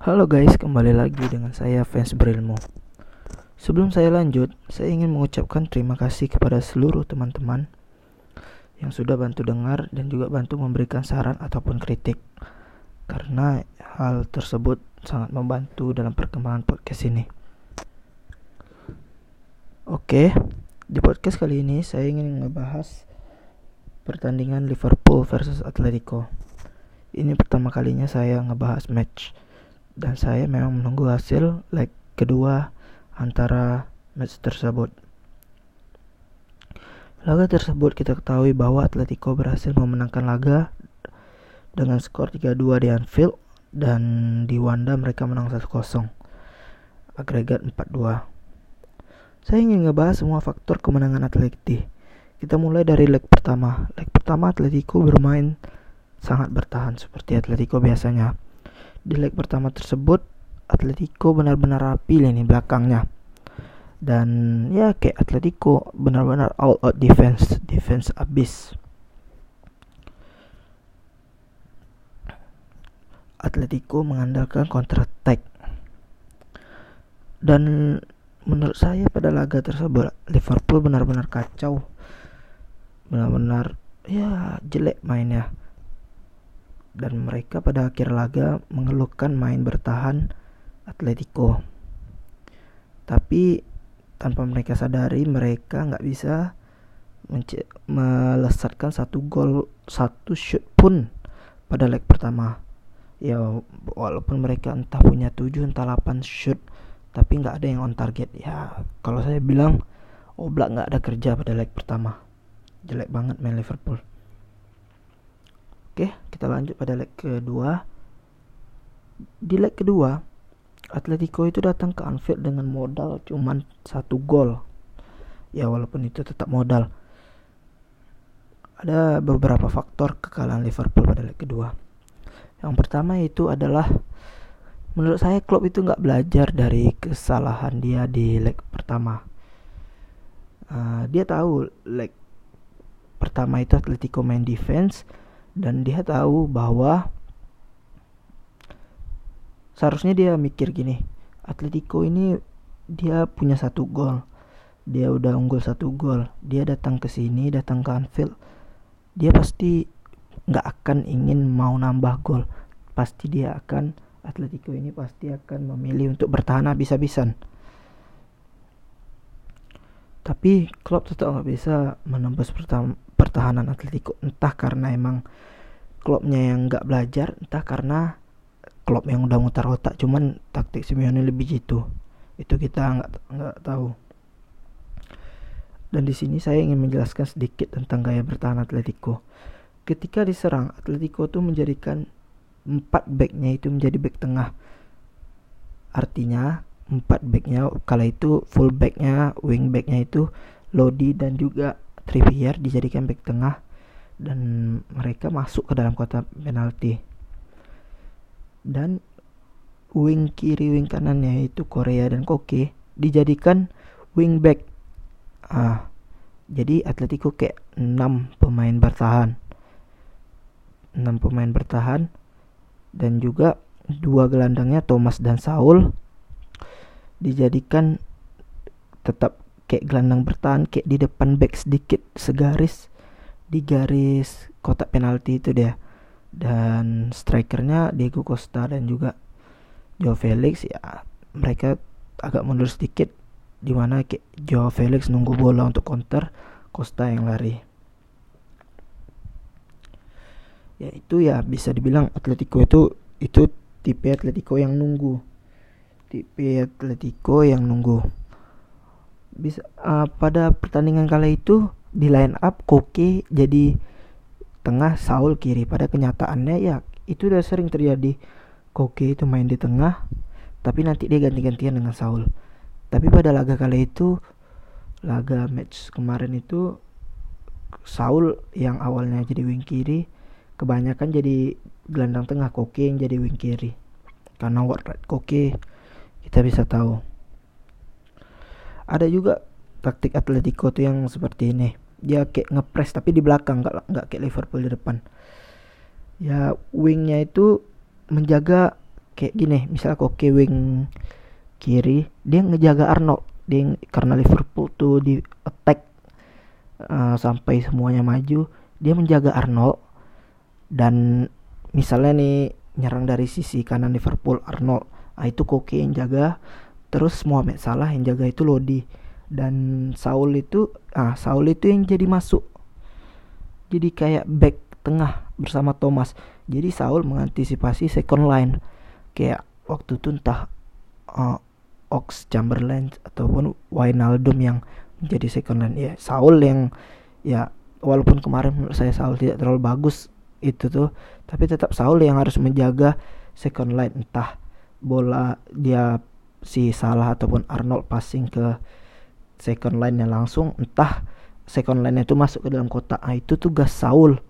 Halo guys, kembali lagi dengan saya fans berilmu. Sebelum saya lanjut, saya ingin mengucapkan terima kasih kepada seluruh teman-teman yang sudah bantu dengar dan juga bantu memberikan saran ataupun kritik. Karena hal tersebut sangat membantu dalam perkembangan podcast ini. Oke, di podcast kali ini saya ingin ngebahas pertandingan Liverpool versus Atletico. Ini pertama kalinya saya ngebahas match dan saya memang menunggu hasil leg kedua antara match tersebut. Laga tersebut kita ketahui bahwa Atletico berhasil memenangkan laga dengan skor 3-2 di Anfield dan di Wanda mereka menang 1-0. Agregat 4-2. Saya ingin ngebahas semua faktor kemenangan Atletico. Kita mulai dari leg pertama. Leg pertama Atletico bermain sangat bertahan seperti Atletico biasanya di leg pertama tersebut Atletico benar-benar rapi nih belakangnya. Dan ya kayak Atletico benar-benar all out defense defense abis. Atletico mengandalkan counter attack dan menurut saya pada laga tersebut Liverpool benar-benar kacau. Benar-benar ya jelek mainnya dan mereka pada akhir laga mengeluhkan main bertahan Atletico. Tapi tanpa mereka sadari mereka nggak bisa melesatkan satu gol satu shoot pun pada leg pertama. Ya walaupun mereka entah punya tujuh entah 8 shoot tapi nggak ada yang on target. Ya kalau saya bilang Oblak nggak ada kerja pada leg pertama. Jelek banget main Liverpool. Oke, kita lanjut pada leg kedua. Di leg kedua, Atletico itu datang ke Anfield dengan modal cuman satu gol. Ya walaupun itu tetap modal. Ada beberapa faktor kekalahan Liverpool pada leg kedua. Yang pertama itu adalah menurut saya Klopp itu nggak belajar dari kesalahan dia di leg pertama. Uh, dia tahu leg pertama itu Atletico main defense dan dia tahu bahwa seharusnya dia mikir gini Atletico ini dia punya satu gol. Dia udah unggul satu gol. Dia datang ke sini datang ke Anfield. Dia pasti nggak akan ingin mau nambah gol. Pasti dia akan Atletico ini pasti akan memilih untuk bertahan habis-habisan. Tapi klub tetap nggak bisa menembus pertahanan Atletico. Entah karena emang klubnya yang nggak belajar entah karena klub yang udah mutar otak. Cuman taktik Simeone lebih jitu. Itu kita nggak nggak tahu. Dan di sini saya ingin menjelaskan sedikit tentang gaya bertahan Atletico. Ketika diserang Atletico tuh menjadikan empat backnya itu menjadi back tengah. Artinya empat backnya kala itu full backnya wing backnya itu Lodi dan juga Trippier dijadikan back tengah dan mereka masuk ke dalam kotak penalti. Dan wing kiri wing kanannya itu Korea dan Koke dijadikan wing back. Ah jadi Atletico kayak 6 pemain bertahan. 6 pemain bertahan dan juga dua gelandangnya Thomas dan Saul dijadikan tetap kayak gelandang bertahan kayak di depan back sedikit segaris di garis kotak penalti itu dia. Dan strikernya Diego Costa dan juga Joe Felix ya mereka agak mundur sedikit di mana kayak Joe Felix nunggu bola untuk counter Costa yang lari. Ya itu ya bisa dibilang Atletico itu itu tipe Atletico yang nunggu. Tipe Atletico yang nunggu bisa uh, pada pertandingan kala itu di line up Koke jadi tengah Saul kiri. Pada kenyataannya ya itu udah sering terjadi. Koke itu main di tengah tapi nanti dia ganti-gantian dengan Saul. Tapi pada laga kala itu laga match kemarin itu Saul yang awalnya jadi wing kiri kebanyakan jadi gelandang tengah. Koke yang jadi wing kiri. Karena right Koke kita bisa tahu ada juga taktik Atletico tuh yang seperti ini. Dia kayak ngepres tapi di belakang nggak nggak kayak Liverpool di depan. Ya wingnya itu menjaga kayak gini. Misalnya Koke wing kiri dia ngejaga Arnold. Dia karena Liverpool tuh di attack uh, sampai semuanya maju dia menjaga Arnold. Dan misalnya nih nyerang dari sisi kanan Liverpool Arnold. Ah itu Koke yang jaga terus Mohamed Salah yang jaga itu Lodi. Dan Saul itu ah Saul itu yang jadi masuk. Jadi kayak back tengah bersama Thomas. Jadi Saul mengantisipasi second line. Kayak waktu itu entah uh, Ox Chamberlain ataupun Wijnaldum yang menjadi second line. Ya Saul yang ya walaupun kemarin menurut saya Saul tidak terlalu bagus itu tuh tapi tetap Saul yang harus menjaga second line. Entah bola dia si Salah ataupun Arnold passing ke second line yang langsung entah second line itu masuk ke dalam kotak. Nah, itu tugas Saul.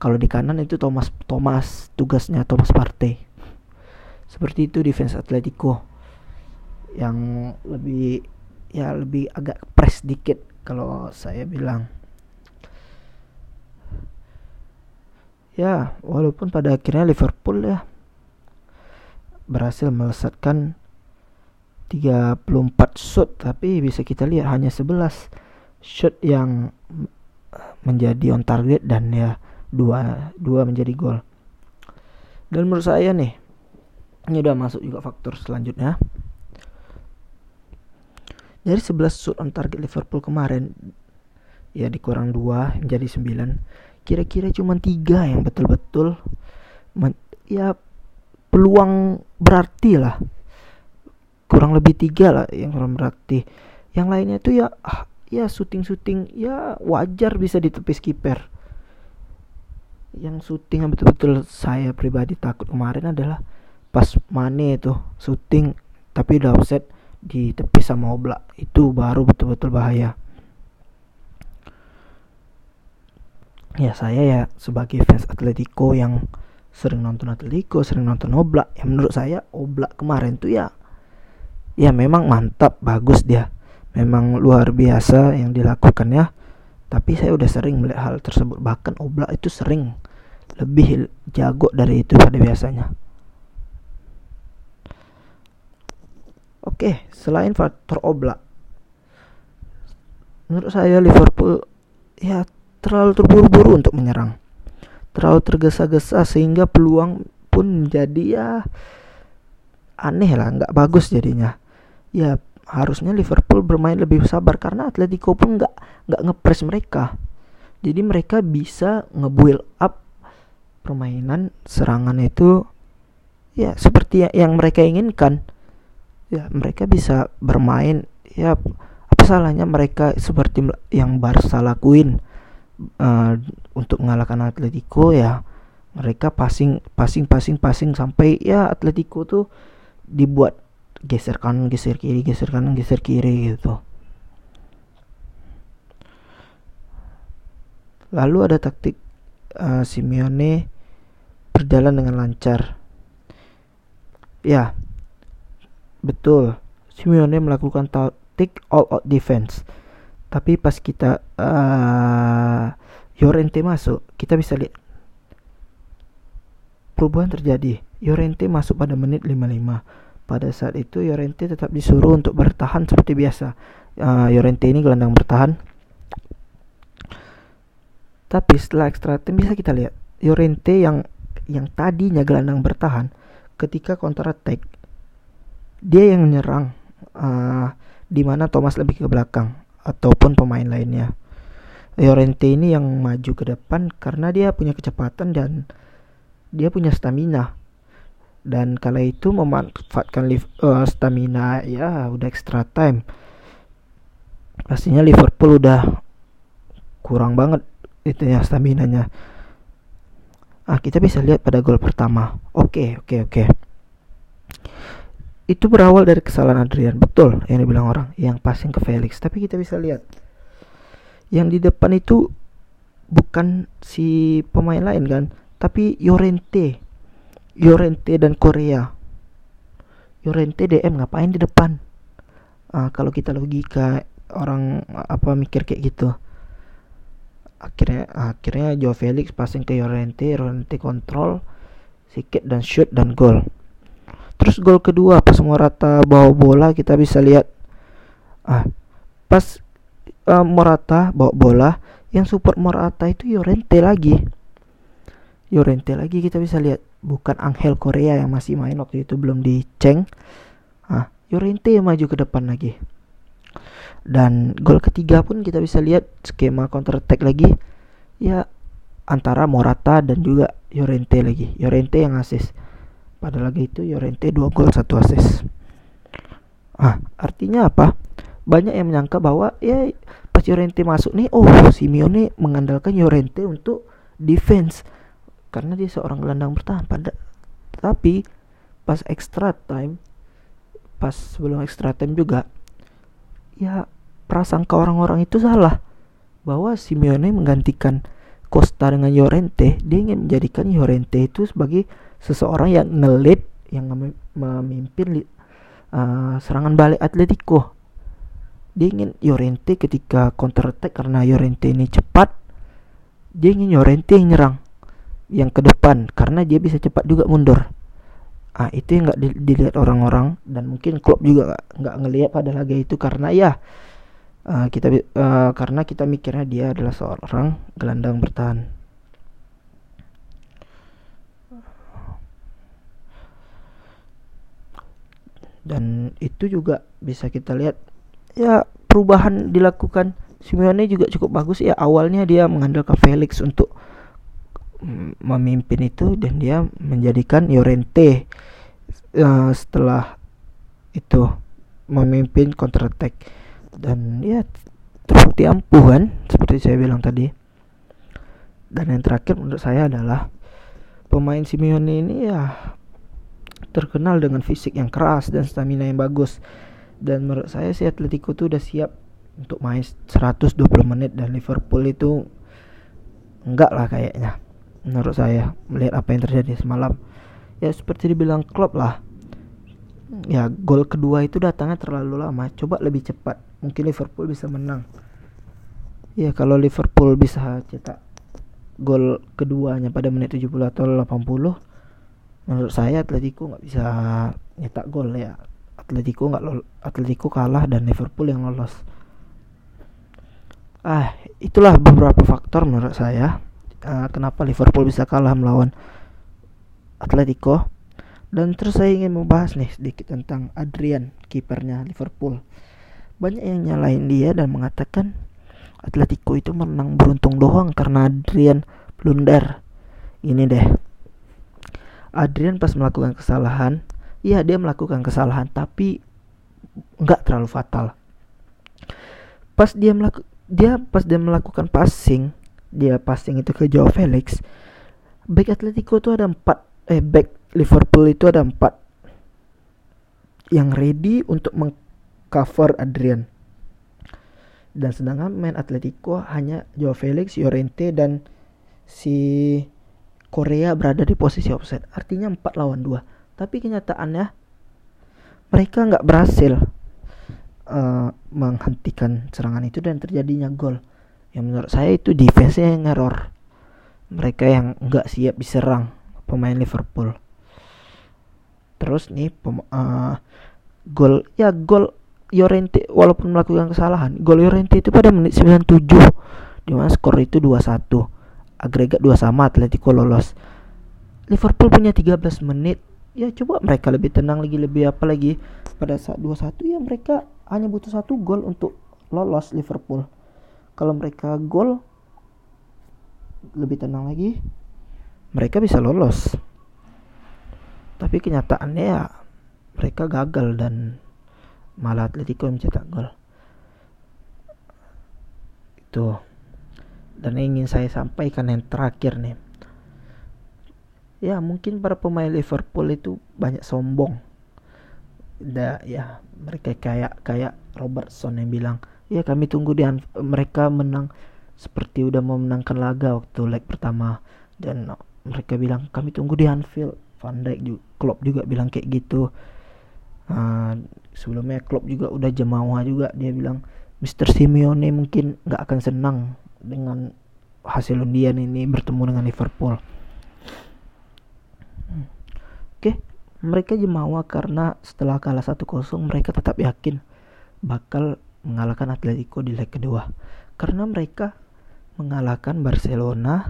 Kalau di kanan itu Thomas Thomas tugasnya Thomas Partey. Seperti itu defense Atletico. Yang lebih ya lebih agak press dikit kalau saya bilang. Ya walaupun pada akhirnya Liverpool ya berhasil melesatkan 34 shot tapi bisa kita lihat hanya 11 shot yang menjadi on target dan ya dua dua menjadi gol dan menurut saya nih ini udah masuk juga faktor selanjutnya. Dari 11 shot on target Liverpool kemarin ya dikurang dua menjadi 9 kira-kira cuma tiga yang betul-betul ya peluang berarti lah kurang lebih tiga lah yang kurang berarti yang lainnya itu ya ah, ya syuting syuting ya wajar bisa ditepis kiper yang syuting yang betul-betul saya pribadi takut kemarin adalah pas Mane itu syuting tapi udah offset di tepi sama Oblak. Itu baru betul-betul bahaya. Ya saya ya sebagai fans Atletico yang sering nonton Atletico, sering nonton Oblak. Ya menurut saya Oblak kemarin tuh ya ya memang mantap, bagus dia. Memang luar biasa yang dilakukan ya. Tapi saya udah sering melihat hal tersebut. Bahkan Oblak itu sering lebih jago dari itu pada biasanya. Oke, selain faktor Oblak, menurut saya Liverpool ya terlalu terburu-buru untuk menyerang terlalu tergesa-gesa sehingga peluang pun menjadi ya aneh lah nggak bagus jadinya ya harusnya Liverpool bermain lebih sabar karena Atletico pun nggak nggak ngepres mereka. Jadi mereka bisa ngebuild up permainan serangan itu ya seperti yang mereka inginkan. Ya mereka bisa bermain. Ya apa salahnya mereka seperti yang Barca lakuin uh, untuk mengalahkan Atletico? Ya mereka passing passing passing passing sampai ya Atletico tuh dibuat geser kanan geser kiri geser kanan geser kiri gitu. Lalu ada taktik uh, Simeone berjalan dengan lancar. Ya betul. Simeone melakukan taktik all out defense. Tapi pas kita uh, Yorente masuk kita bisa lihat perubahan terjadi. Yorente masuk pada menit 55 pada saat itu Yorente tetap disuruh untuk bertahan seperti biasa uh, Yorente ini gelandang bertahan tapi setelah extra time bisa kita lihat Yorente yang yang tadinya gelandang bertahan ketika counter attack dia yang menyerang uh, di mana Thomas lebih ke belakang ataupun pemain lainnya. Llorente ini yang maju ke depan karena dia punya kecepatan dan dia punya stamina. Dan kala itu memanfaatkan uh, stamina ya udah extra time. Pastinya Liverpool udah kurang banget itu ya stamina nya. Ah, kita bisa lihat pada gol pertama. Oke, okay, oke, okay, oke. Okay itu berawal dari kesalahan Adrian betul yang dibilang orang yang passing ke Felix tapi kita bisa lihat yang di depan itu bukan si pemain lain kan tapi Yorente Yorente dan Korea. Yorente DM ngapain di depan? Ah, kalau kita logika orang apa mikir kayak gitu. Akhirnya akhirnya Joe Felix passing ke Yorente Yorente kontrol sikit dan shoot dan gol. Terus gol kedua pas Morata bawa bola kita bisa lihat ah pas uh, Morata bawa bola yang support Morata itu Yorente lagi. Yorente lagi kita bisa lihat bukan Angel Korea yang masih main waktu itu belum diceng ah Yorente maju ke depan lagi. Dan gol ketiga pun kita bisa lihat skema counter attack lagi. Ya antara Morata dan juga Yorente lagi. Yorente yang asis pada lagi itu Yorente dua gol satu asis ah artinya apa? Banyak yang menyangka bahwa ya pas Yorente masuk nih oh Simeone mengandalkan Yorente untuk defense karena dia seorang gelandang bertahan. Pada tapi pas extra time pas sebelum extra time juga ya prasangka orang-orang itu salah. Bahwa Simeone menggantikan Costa dengan Llorente dia ingin menjadikan Llorente itu sebagai seseorang yang ngelit yang memimpin uh, serangan balik Atletico. Dia ingin Llorente ketika counter attack karena Llorente ini cepat dia ingin Llorente yang nyerang yang ke depan karena dia bisa cepat juga mundur. Ah itu yang nggak dilihat orang-orang dan mungkin klub juga nggak ngelihat pada laga itu karena ya uh, kita uh, karena kita mikirnya dia adalah seorang gelandang bertahan. Dan itu juga bisa kita lihat ya perubahan dilakukan. Simeone juga cukup bagus ya awalnya dia mengandalkan Felix untuk memimpin itu dan dia menjadikan Llorente uh, setelah itu memimpin counter attack dan ya terbukti ampuh kan seperti saya bilang tadi. Dan yang terakhir menurut saya adalah pemain Simeone ini ya terkenal dengan fisik yang keras dan stamina yang bagus. Dan menurut saya si Atletico tuh udah siap untuk main 120 menit dan Liverpool itu enggak lah kayaknya menurut saya melihat apa yang terjadi semalam ya seperti dibilang Klopp lah. Ya gol kedua itu datangnya terlalu lama. Coba lebih cepat. Mungkin Liverpool bisa menang. Ya kalau Liverpool bisa cetak gol keduanya pada menit 70 atau 80 menurut saya Atletico nggak bisa nyetak gol ya. Atletico nggak Atletico kalah dan Liverpool yang lolos. Ah itulah beberapa faktor menurut saya uh, kenapa Liverpool bisa kalah melawan Atletico? Dan terus saya ingin membahas nih sedikit tentang Adrian kipernya Liverpool. Banyak yang nyalain dia dan mengatakan Atletico itu menang beruntung doang karena Adrian blunder. Ini deh. Adrian pas melakukan kesalahan Iya dia melakukan kesalahan tapi nggak terlalu fatal. Pas dia melakukan dia pas dia melakukan passing, dia passing itu ke Joe Felix. Back Atletico itu ada empat, eh back Liverpool itu ada empat yang ready untuk mengcover Adrian. Dan sedangkan main Atletico hanya Joe Felix, Llorente dan si Korea berada di posisi offset. Artinya 4 lawan 2 tapi kenyataannya mereka nggak berhasil uh, menghentikan serangan itu dan terjadinya gol yang menurut saya itu defense yang error mereka yang nggak siap diserang pemain Liverpool. Terus nih pem uh, gol ya gol Llorente walaupun melakukan kesalahan gol Llorente itu pada menit 97 di mana skor itu 2-1 agregat 2 sama Atletico lolos. Liverpool punya 13 menit ya coba mereka lebih tenang lagi lebih apa lagi. Pada saat 2-1 ya mereka hanya butuh satu gol untuk lolos Liverpool kalau mereka gol lebih tenang lagi. Mereka bisa lolos. Tapi kenyataannya ya mereka gagal dan malah Atletico yang mencetak gol. Itu. Dan ingin saya sampaikan yang terakhir nih. Ya mungkin para pemain Liverpool itu banyak sombong. Da ya mereka kayak kayak Robertson yang bilang ya kami tunggu di mereka menang. Seperti udah mau menangkan laga waktu leg pertama. Dan mereka bilang kami tunggu di Anfield. Van Dijk juga Klopp juga bilang kayak gitu. Uh, sebelumnya Klopp juga udah jemawa juga. Dia bilang Mr. Simeone mungkin nggak akan senang dengan hasil undian ini bertemu dengan Liverpool. Oke, mereka jemawa karena setelah kalah 1-0 mereka tetap yakin bakal mengalahkan Atletico di leg kedua. Karena mereka mengalahkan Barcelona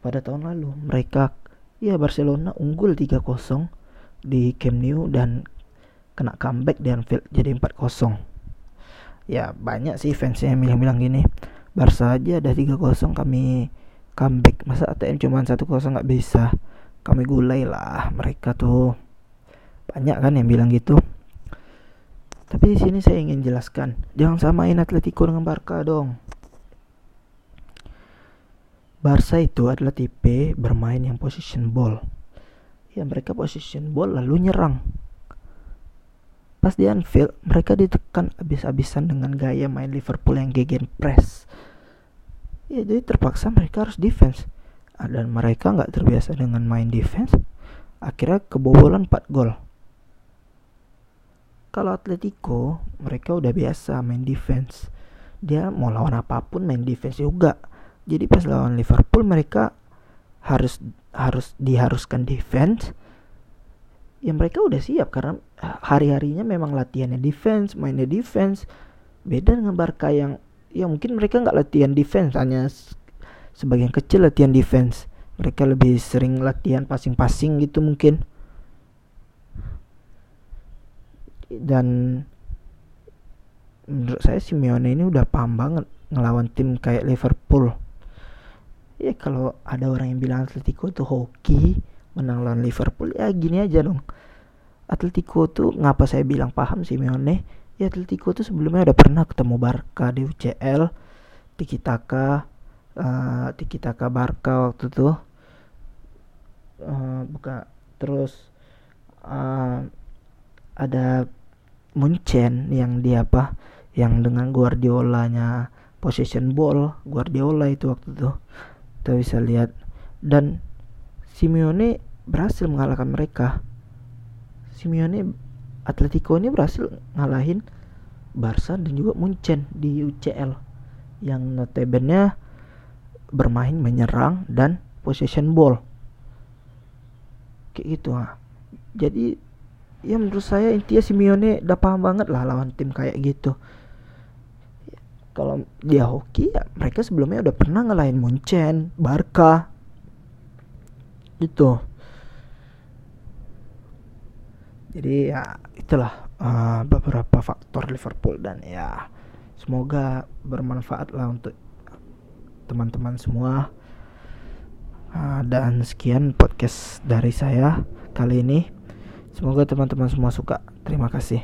pada tahun lalu. Mereka ya Barcelona unggul 3-0 di Camp Nou dan kena comeback di Anfield jadi 4-0 ya banyak sih fansnya yang bilang-bilang gini Barca aja ada 3-0 kami comeback. Masa ATM cuma 1-0 nggak bisa? Kami gulai lah mereka tuh. Banyak kan yang bilang gitu tapi di sini saya ingin jelaskan jangan samain Atletico dengan Barca dong Barca itu adalah tipe bermain yang position ball ya mereka position ball lalu nyerang Pas di Anfield, mereka ditekan habis-habisan dengan gaya main Liverpool yang gegen press. Ya, jadi terpaksa mereka harus defense. Ah, dan mereka nggak terbiasa dengan main defense. Akhirnya kebobolan 4 gol. Kalau Atletico, mereka udah biasa main defense. Dia mau lawan apa pun main defense juga. Jadi pas lawan Liverpool mereka harus harus diharuskan defense ya mereka udah siap karena hari-harinya memang latihannya defense, mainnya defense. Beda dengan Barca yang ya mungkin mereka nggak latihan defense hanya sebagian kecil latihan defense. Mereka lebih sering latihan passing-passing gitu mungkin. Dan menurut saya Simeone ini udah paham banget ngelawan tim kayak Liverpool. Ya kalau ada orang yang bilang Atletico itu hoki, menang lawan Liverpool ya gini aja dong. Atletico tuh ngapa saya bilang paham Simeone? Ya Atletico tuh sebelumnya udah pernah ketemu Barca di UCL Tiki Taka uh, Tiki Taka Barca waktu itu uh, buka terus uh, ada Munchen yang dia apa yang dengan Guardiolanya possession ball Guardiola itu waktu itu. Kita bisa lihat. Dan Simeone berhasil mengalahkan mereka. Simeone Atletico ini berhasil ngalahin Barca dan juga Munchen di UCL yang notabene bermain menyerang dan possession ball. Kayak gitu ah jadi ya menurut saya intinya Simeone udah paham banget lah lawan tim kayak gitu. Kalau dia hoki ya mereka sebelumnya udah pernah ngalahin Munchen, Barca, gitu. Jadi ya itulah uh, beberapa faktor Liverpool dan ya semoga bermanfaat lah untuk teman-teman semua. Uh, dan sekian podcast dari saya kali ini semoga teman-teman semua suka. Terima kasih